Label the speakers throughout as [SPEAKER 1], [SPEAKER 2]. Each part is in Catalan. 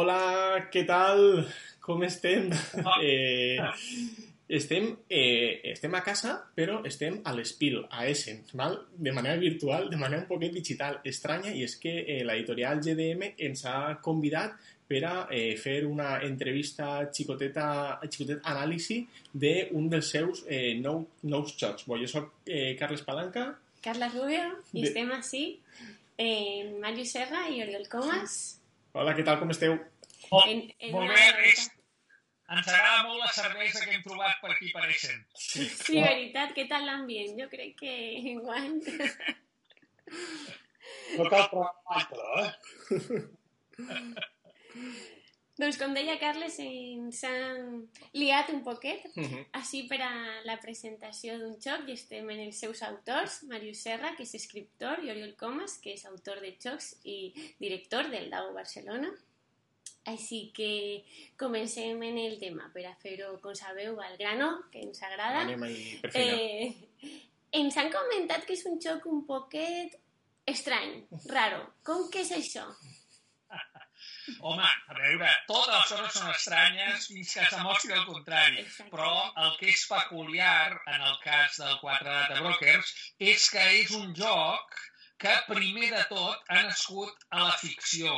[SPEAKER 1] Hola, què tal? Com estem? Eh, estem, eh, estem a casa, però estem a l'Espil, a Essen, val? de manera virtual, de manera un poquet digital estranya, i és que eh, l'editorial GDM ens ha convidat per a eh, fer una entrevista xicoteta, xicotet anàlisi d'un dels seus eh, nou, nous jocs. Bon, jo soc eh, Carles Palanca.
[SPEAKER 2] Carles Rubio, i
[SPEAKER 1] De-
[SPEAKER 2] estem així. Eh, Màrius Serra i Oriol Comas.
[SPEAKER 1] Hola, què tal, com esteu?
[SPEAKER 3] Oh,
[SPEAKER 2] En, en
[SPEAKER 3] molt bé, ens agrada molt la cervesa que hem trobat per aquí per Essen.
[SPEAKER 2] Sí, veritat, què tal l'ambient? Jo crec que enguany...
[SPEAKER 4] No cal provar però, eh?
[SPEAKER 2] doncs com deia Carles, ens han liat un poquet
[SPEAKER 1] Mhm.
[SPEAKER 2] així per a la presentació d'un joc i estem en els seus autors, Màrius Serra, que és escriptor, i Oriol Comas, que és autor de jocs i director del DAO Barcelona. Així que comencem en el tema per a fer-ho, com sabeu, al grano, que ens agrada.
[SPEAKER 1] Anem ahí per.
[SPEAKER 2] Eh, ens han comentat que és un joc un poquet estrany, raro. Com que és això?
[SPEAKER 3] Home, a veure, totes les coses són estranyes fins que es demostri el contrari.
[SPEAKER 2] Exacte.
[SPEAKER 3] Però el que és peculiar en el cas del 4 Data Brokers és que és un joc que primer de tot ha nascut a la ficció.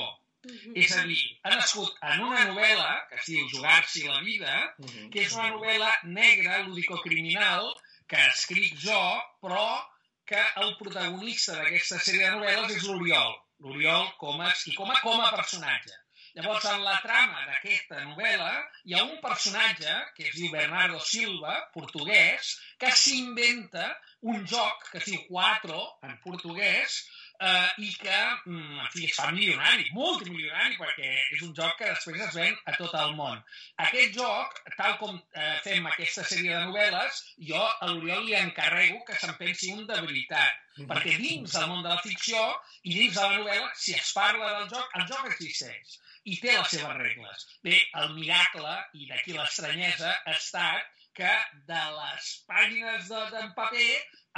[SPEAKER 3] És a dir, ha nascut en una novel·la que es diu Jugar-s'hi la vida,
[SPEAKER 1] Mhm.
[SPEAKER 3] que és una novel·la negra, lúdico-criminal, que escric jo, però que el protagonista d'aquesta sèrie de novel·les és l'Oriol. L'Oriol Comas, i com a, com a personatge. Llavors, en la trama d'aquesta novel·la hi ha un personatge que es diu Bernardo Silva, portuguès, que s'inventa un joc que es diu Quatro, en portuguès, eh, i que, en fi, es fa milionari, multimilionari, perquè és un joc que després es ven a tot el món. Aquest joc, tal com eh, fem aquesta sèrie de novel·les, jo a l'Oriol li encarrego que se'n pensi un de veritat. Perquè dins del món de la ficció i dins de la novel·la, si es parla del joc, el joc existeix i té les seves regles. Bé, el miracle, i d'aquí l'estranyesa, ha estat que de les pàgines de- d'en paper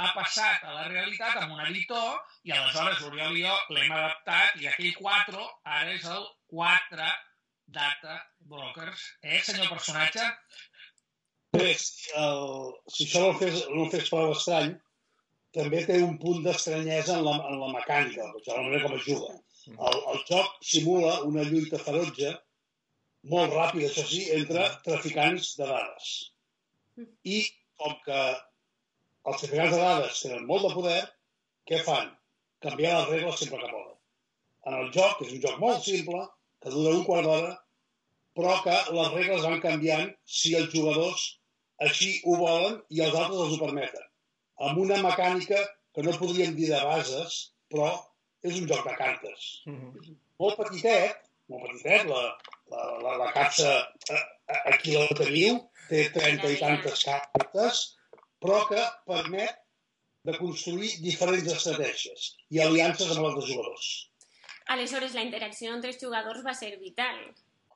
[SPEAKER 3] ha passat a la realitat amb un editor i aleshores l'Oriol i jo l'hem adaptat i aquell 4 ara és el 4 Data Brokers. Eh, senyor personatge?
[SPEAKER 4] Bé, si, el, si això no el fes, no el fes prou estrany, també té un punt d'estranyesa en, la, en la mecànica, la manera com es juga. El, el joc simula una lluita ferotge, molt ràpida, això sí, entre traficants de dades. I com que els traficants de dades tenen molt de poder, què fan? Canviar les regles sempre que poden. En el joc, que és un joc molt simple, que dura un quart d'hora, però que les regles van canviant si els jugadors així ho volen i els altres els ho permeten. Amb una mecànica que no podríem dir de bases, però és un joc de cartes.
[SPEAKER 1] Mhm.
[SPEAKER 4] Molt petitet, molt petitet, la, la, la, la capsa eh, eh, aquí la teniu, té 30 i tantes cartes, però que permet de construir diferents estratègies i aliances amb altres jugadors.
[SPEAKER 2] Aleshores, la interacció entre els jugadors va ser vital.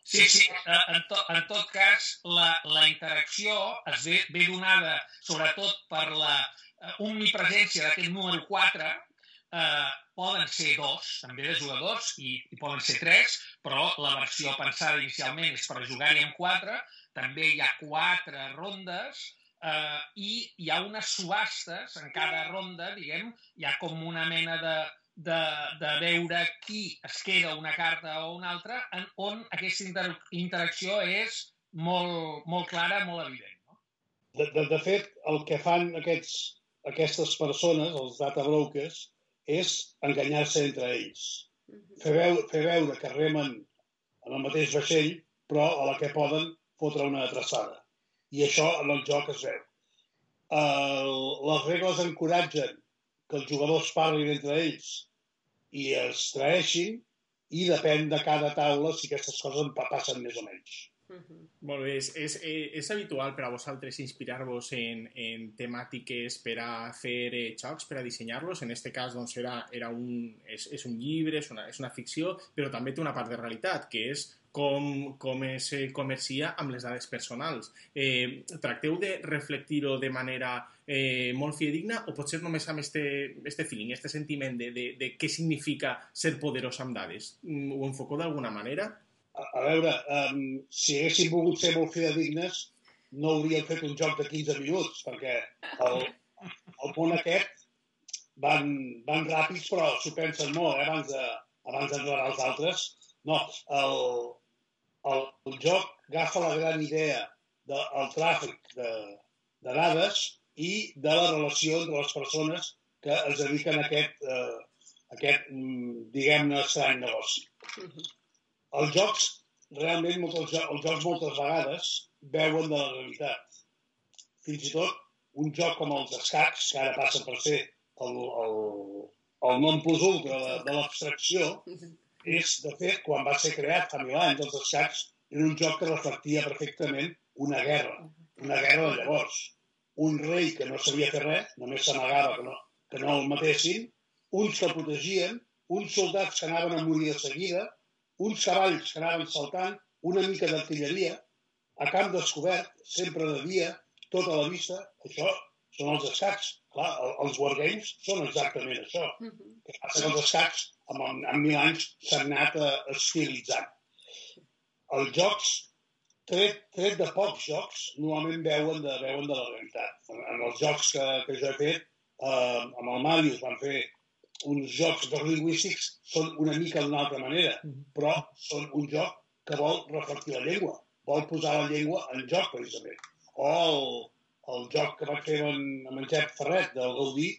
[SPEAKER 3] Sí, sí, eh, en, to, en tot cas, la, la interacció es ve, ve donada sobretot per la eh, omnipresència d'aquest número 4, eh, poden ser dos, també de jugadors, i, i poden ser tres, però la versió pensada inicialment és per jugar-hi amb quatre, també hi ha quatre rondes, eh, i hi ha unes subhastes en cada ronda, diguem, hi ha com una mena de, de, de veure qui es queda una carta o una altra, en, on aquesta inter interacció és molt, molt clara, molt evident. No?
[SPEAKER 4] De, de, de fet, el que fan aquests, aquestes persones, els data brokers, és enganyar-se entre ells.
[SPEAKER 2] Mhm.
[SPEAKER 4] Fer veure, fer veure que remen en el mateix vaixell, però a la que poden fotre una traçada. I això en el joc es veu. El, les regles encoratgen que els jugadors parlin entre ells i es traeixin i depèn de cada taula si aquestes coses en pa- passen més o menys.
[SPEAKER 2] Mhm.
[SPEAKER 1] Molt bé, és, és, és habitual per a vosaltres inspirar-vos en, en temàtiques per a fer eh, jocs, per a dissenyar-los. En este cas, doncs, era, era un, és, és un llibre, és una, és una ficció, però també té una part de realitat, que és com, com es eh, comercia amb les dades personals. Eh, tracteu de reflectir-ho de manera eh, molt fidedigna o potser només amb este, este feeling, este sentiment de, de, de què significa ser poderós amb dades? Mm, Ho enfoco d'alguna manera?
[SPEAKER 4] A, veure, um, si haguéssim volgut ser molt fidedignes, no hauríem fet un joc de 15 minuts, perquè el, el món aquest van, van ràpids, però s'ho pensen molt, eh, abans de, abans d'entrar als altres. No, el, el, el joc agafa la gran idea del tràfic de, de dades i de la relació entre les persones que es dediquen a aquest, eh, aquest mm, diguem-ne, estrany negoci. Els jocs, realment, molts, els jocs moltes vegades veuen de la realitat. Fins i tot un joc com els escacs, que ara passa per ser el, el, el nom plus ultra de, de l'abstracció, és, de fet, quan va ser creat fa mil anys, els escacs, era un joc que reflectia perfectament una guerra, una guerra de llavors. Un rei que no sabia fer res, només s'amagava que, no, que no el matessin, uns que protegien, uns soldats que anaven a morir de seguida, uns cavalls que anaven saltant, una mica d'artilleria, a camp descobert, sempre de dia, tota la vista, això són els escacs. Clar, els wargames són exactament això. Mm -hmm. que passa que els escacs, amb, amb mil anys, s'han anat uh, estilitzant. Els jocs, tret, tret de pocs jocs, normalment veuen de, veuen de la realitat. En, en els jocs que, que jo he fet, eh, amb el Marius van fer uns jocs de lingüístics, són una mica d'una altra manera, però són un joc que vol reflectir la llengua vol posar la llengua en joc, precisament. O el, el joc que vaig fer amb, amb en Jep Ferret, del Gaudí,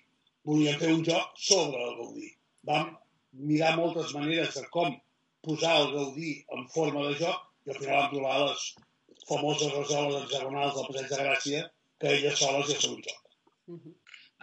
[SPEAKER 4] volíem fer un joc sobre el Gaudí. Vam mirar moltes maneres de com posar el Gaudí en forma de joc i al final vam trobar les famoses rajoles hexagonals del Passeig de Gràcia que elles soles ja són un joc.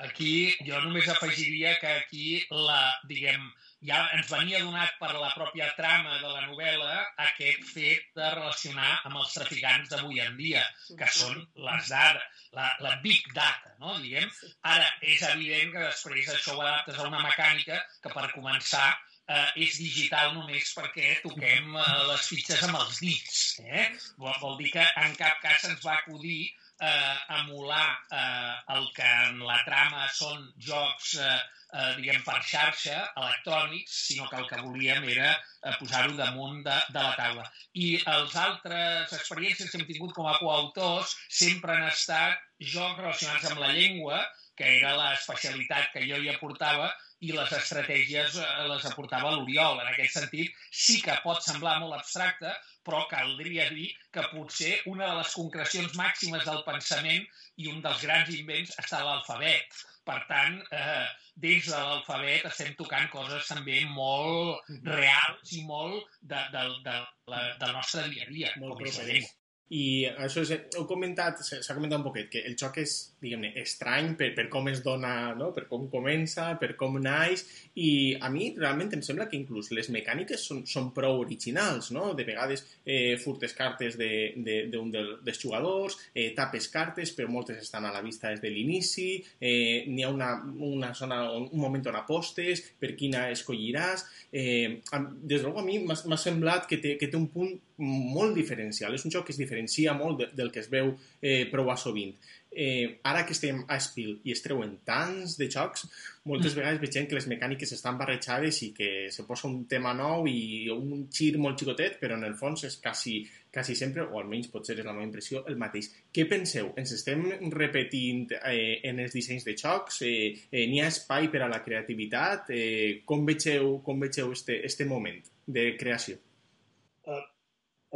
[SPEAKER 3] Aquí jo només afegiria que aquí la, diguem, ja ens venia donat per la pròpia trama de la novel·la aquest fet de relacionar amb els traficants d'avui en dia, que són les dades, la, la big data, no? Diguem. Ara, és evident que després això ho adaptes a una mecànica que, per començar, eh, és digital només perquè toquem eh, les fitxes amb els dits. Eh? Vol, vol dir que en cap cas ens va acudir eh, emular eh, el que en la trama són jocs eh, eh, diguem, per xarxa, electrònics, sinó que el que volíem era eh, posar-ho damunt de, de la taula. I els altres experiències que hem tingut com a coautors sempre han estat jocs relacionats amb la llengua, que era l'especialitat que jo hi aportava, i les estratègies eh, les aportava l'Oriol. En aquest sentit, sí que pot semblar molt abstracte, però caldria dir que potser una de les concrecions màximes del pensament i un dels grans invents està l'alfabet. Per tant, eh, dins de l'alfabet estem tocant coses també molt reals i molt de, de, de, de, del nostre dia a dia.
[SPEAKER 1] Molt properes. I això és, heu comentat, s'ha comentat un poquet, que el xoc és, diguem-ne, estrany per, per com es dona, no? per com comença, per com naix, i a mi realment em sembla que inclús les mecàniques són, són prou originals, no? De vegades eh, furtes cartes d'un de, de, de, dels jugadors, eh, tapes cartes, però moltes estan a la vista des de l'inici, eh, n'hi ha una, una zona, un moment on apostes, per quina escolliràs... Eh, des de a mi m'ha semblat que té, que té un punt molt diferencial. És un joc que es diferencia molt de, del que es veu eh, prou a sovint. Eh, ara que estem a Spiel i es treuen tants de jocs, moltes mm. vegades veiem que les mecàniques estan barrejades i que se posa un tema nou i un xir molt xicotet, però en el fons és quasi, quasi sempre, o almenys potser és la meva impressió, el mateix. Què penseu? Ens estem repetint eh, en els dissenys de jocs? Eh, eh, N'hi ha espai per a la creativitat? Eh, com vegeu, com vegeu este, este moment de creació?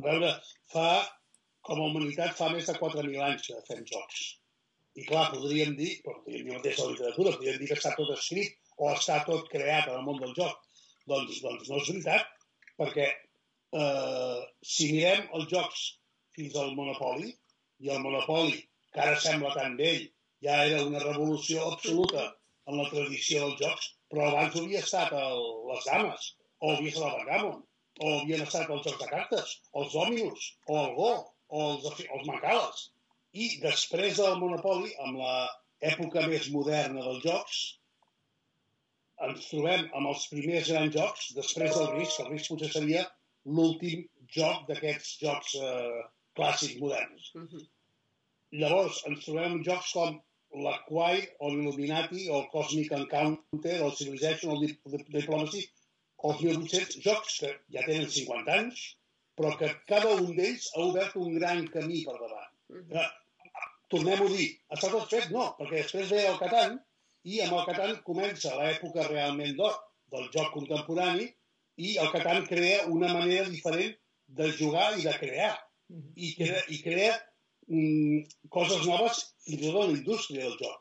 [SPEAKER 4] A veure, fa, com a humanitat, fa més de 4.000 anys que fem jocs. I clar, podríem dir, podríem dir mateix la literatura, podríem dir que està tot escrit o està tot creat en el món del joc. Doncs, doncs no és veritat, perquè eh, si mirem els jocs fins al Monopoli, i el Monopoli, que ara sembla tan vell, ja era una revolució absoluta en la tradició dels jocs, però abans havia estat el, les dames, o havia estat el Backgammon, o havien estat els jocs de cartes, els dòminos, o el Go, o els, els Macales. I després del Monopoli, amb l'època més moderna dels jocs, ens trobem amb els primers grans jocs, després del risc, el risc potser seria l'últim joc d'aquests jocs eh, clàssics moderns. Uh -huh. Llavors, ens trobem jocs com l'Acquire, o l'Illuminati, o el Cosmic Encounter, el Civilization, o el Diplomacy, els 1.800 jocs que ja tenen 50 anys, però que cada un d'ells ha obert un gran camí per davant.
[SPEAKER 2] Mhm.
[SPEAKER 4] Tornem-ho a dir, està tot fet? No, perquè després ve el Catan i amb el Catan comença l'època realment d'or del joc contemporani i el Catan crea una manera diferent de jugar i de crear. I crea, i crea mm, coses noves fins i tot en la indústria del joc.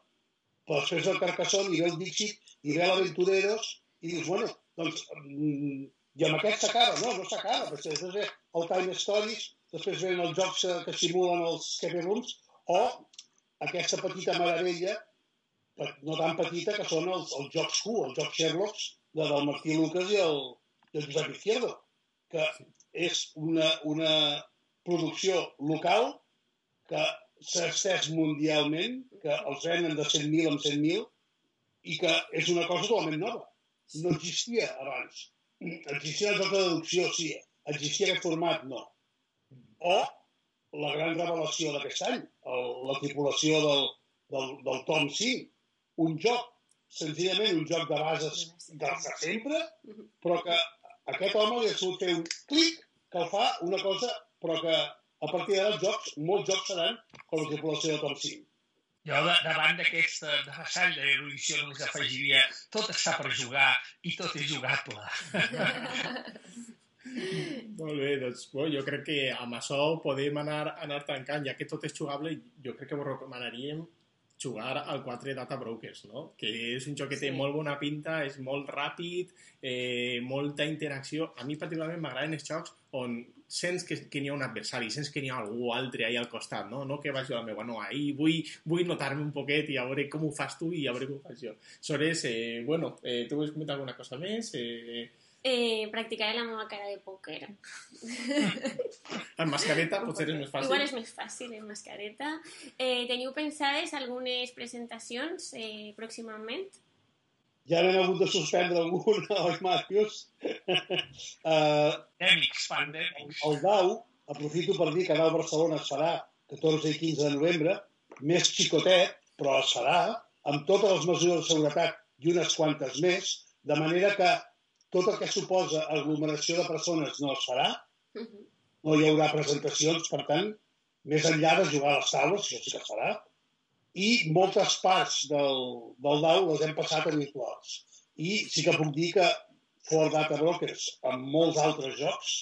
[SPEAKER 4] Però després del Carcassonne i ve el Dixit i ve l'Aventureros i dius, bueno, doncs, mm, i amb aquest s'acaba. No, no s'acaba, perquè després ve el Time Stories, després venen els jocs eh, que simulen els escape rooms, o aquesta petita meravella, no tan petita, que són els, els jocs Q, els jocs Sherlocks, de, del Martí Lucas i el, i el Josep Izquierdo, que és una, una producció local que s'ha estès mundialment, que els venen de 100.000 en 100.000 i que és una cosa totalment nova. No existia abans. Existia joc de deducció, sí. Existia aquest format, no. O la gran revelació d'aquest any, el, la tripulació del, del, del Tom 5. Un joc, senzillament un joc de bases de sempre, però que aquest home li ha sabut fer un clic que fa una cosa, però que a partir d'ara els jocs, molts jocs seran com la tripulació de Tom 5.
[SPEAKER 3] Jo, de, davant d'aquest eh, de vessall d'erudició, només afegiria tot està per jugar i tot és jugable.
[SPEAKER 1] Molt bé, doncs bo, jo crec que amb això podem anar, anar tancant, ja que tot és jugable, jo crec que vos recomanaríem jugar al 4 Data Brokers, no? que és un joc que té
[SPEAKER 2] Sí.
[SPEAKER 1] molt bona pinta, és molt ràpid, eh, molta interacció. A mi particularment m'agraden els jocs on sents que, que n'hi ha un adversari, sents que n'hi ha algú altre ahí al costat, no? No que vaig jo a la meva, no, ahí vull, vull notar-me un poquet i a veure com ho fas tu i a veure com ho faig jo. Sores, eh, bueno, eh, tu vols comentar alguna cosa més? Eh,
[SPEAKER 2] Eh, practicaré la meva cara de pòquer.
[SPEAKER 1] en mascareta potser és més fàcil.
[SPEAKER 2] Igual és més fàcil, en mascareta. Eh, teniu pensades algunes presentacions eh, pròximament?
[SPEAKER 4] Ja n'hem hagut de suspendre alguna, oi, Màrius? uh,
[SPEAKER 3] Dèmics, fan dèmics.
[SPEAKER 4] el DAU, aprofito per dir que DAU Barcelona es farà 14 i 15 de novembre, més xicotet, però es farà, amb totes les mesures de seguretat i unes quantes més, de manera que tot el que suposa aglomeració de persones no es farà,
[SPEAKER 2] Mhm.
[SPEAKER 4] no hi haurà presentacions, per tant, més enllà de jugar a les taules, això sí que es farà, i moltes parts del, del DAU les hem passat a virtuals. I sí que puc dir que For Data Brokers, amb molts altres jocs,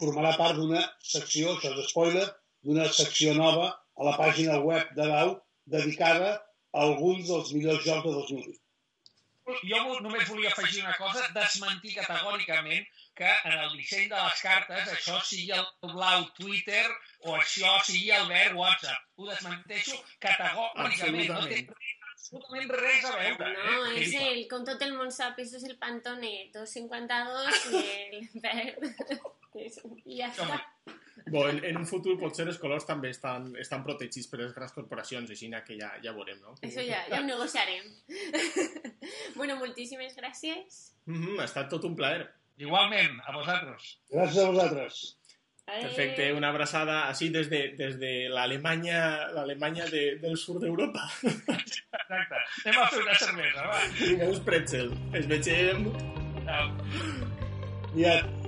[SPEAKER 4] formarà part d'una secció, això és spoiler, d'una secció nova a la pàgina web de DAU dedicada a alguns dels millors jocs de 2020.
[SPEAKER 3] Jo només volia afegir una cosa, desmentir categòricament que en el disseny de les cartes això sigui el blau Twitter o això sigui el verd WhatsApp. Ho desmenteixo categòricament. No té absolutament res a veure.
[SPEAKER 2] No,
[SPEAKER 3] eh?
[SPEAKER 2] és el, com tot el món sap, això és el Pantone 252 i el verd. I ja està.
[SPEAKER 1] Bo, en, en un futur potser els colors també estan, estan protegits per les grans corporacions, així que ja, ja veurem, no?
[SPEAKER 2] Això ja, ja ho negociarem. bueno, moltíssimes gràcies.
[SPEAKER 1] Mm -hmm, ha estat tot un plaer.
[SPEAKER 3] Igualment, a vosaltres.
[SPEAKER 4] Gràcies a vosaltres.
[SPEAKER 2] Adéu.
[SPEAKER 1] Perfecte, una abraçada així des de, des de l'Alemanya l'Alemanya de, del sud d'Europa.
[SPEAKER 3] Exacte. Anem a fer una cervesa, va.
[SPEAKER 1] Vinga, uns pretzel. Es vegem.
[SPEAKER 3] Ciao.
[SPEAKER 4] Ja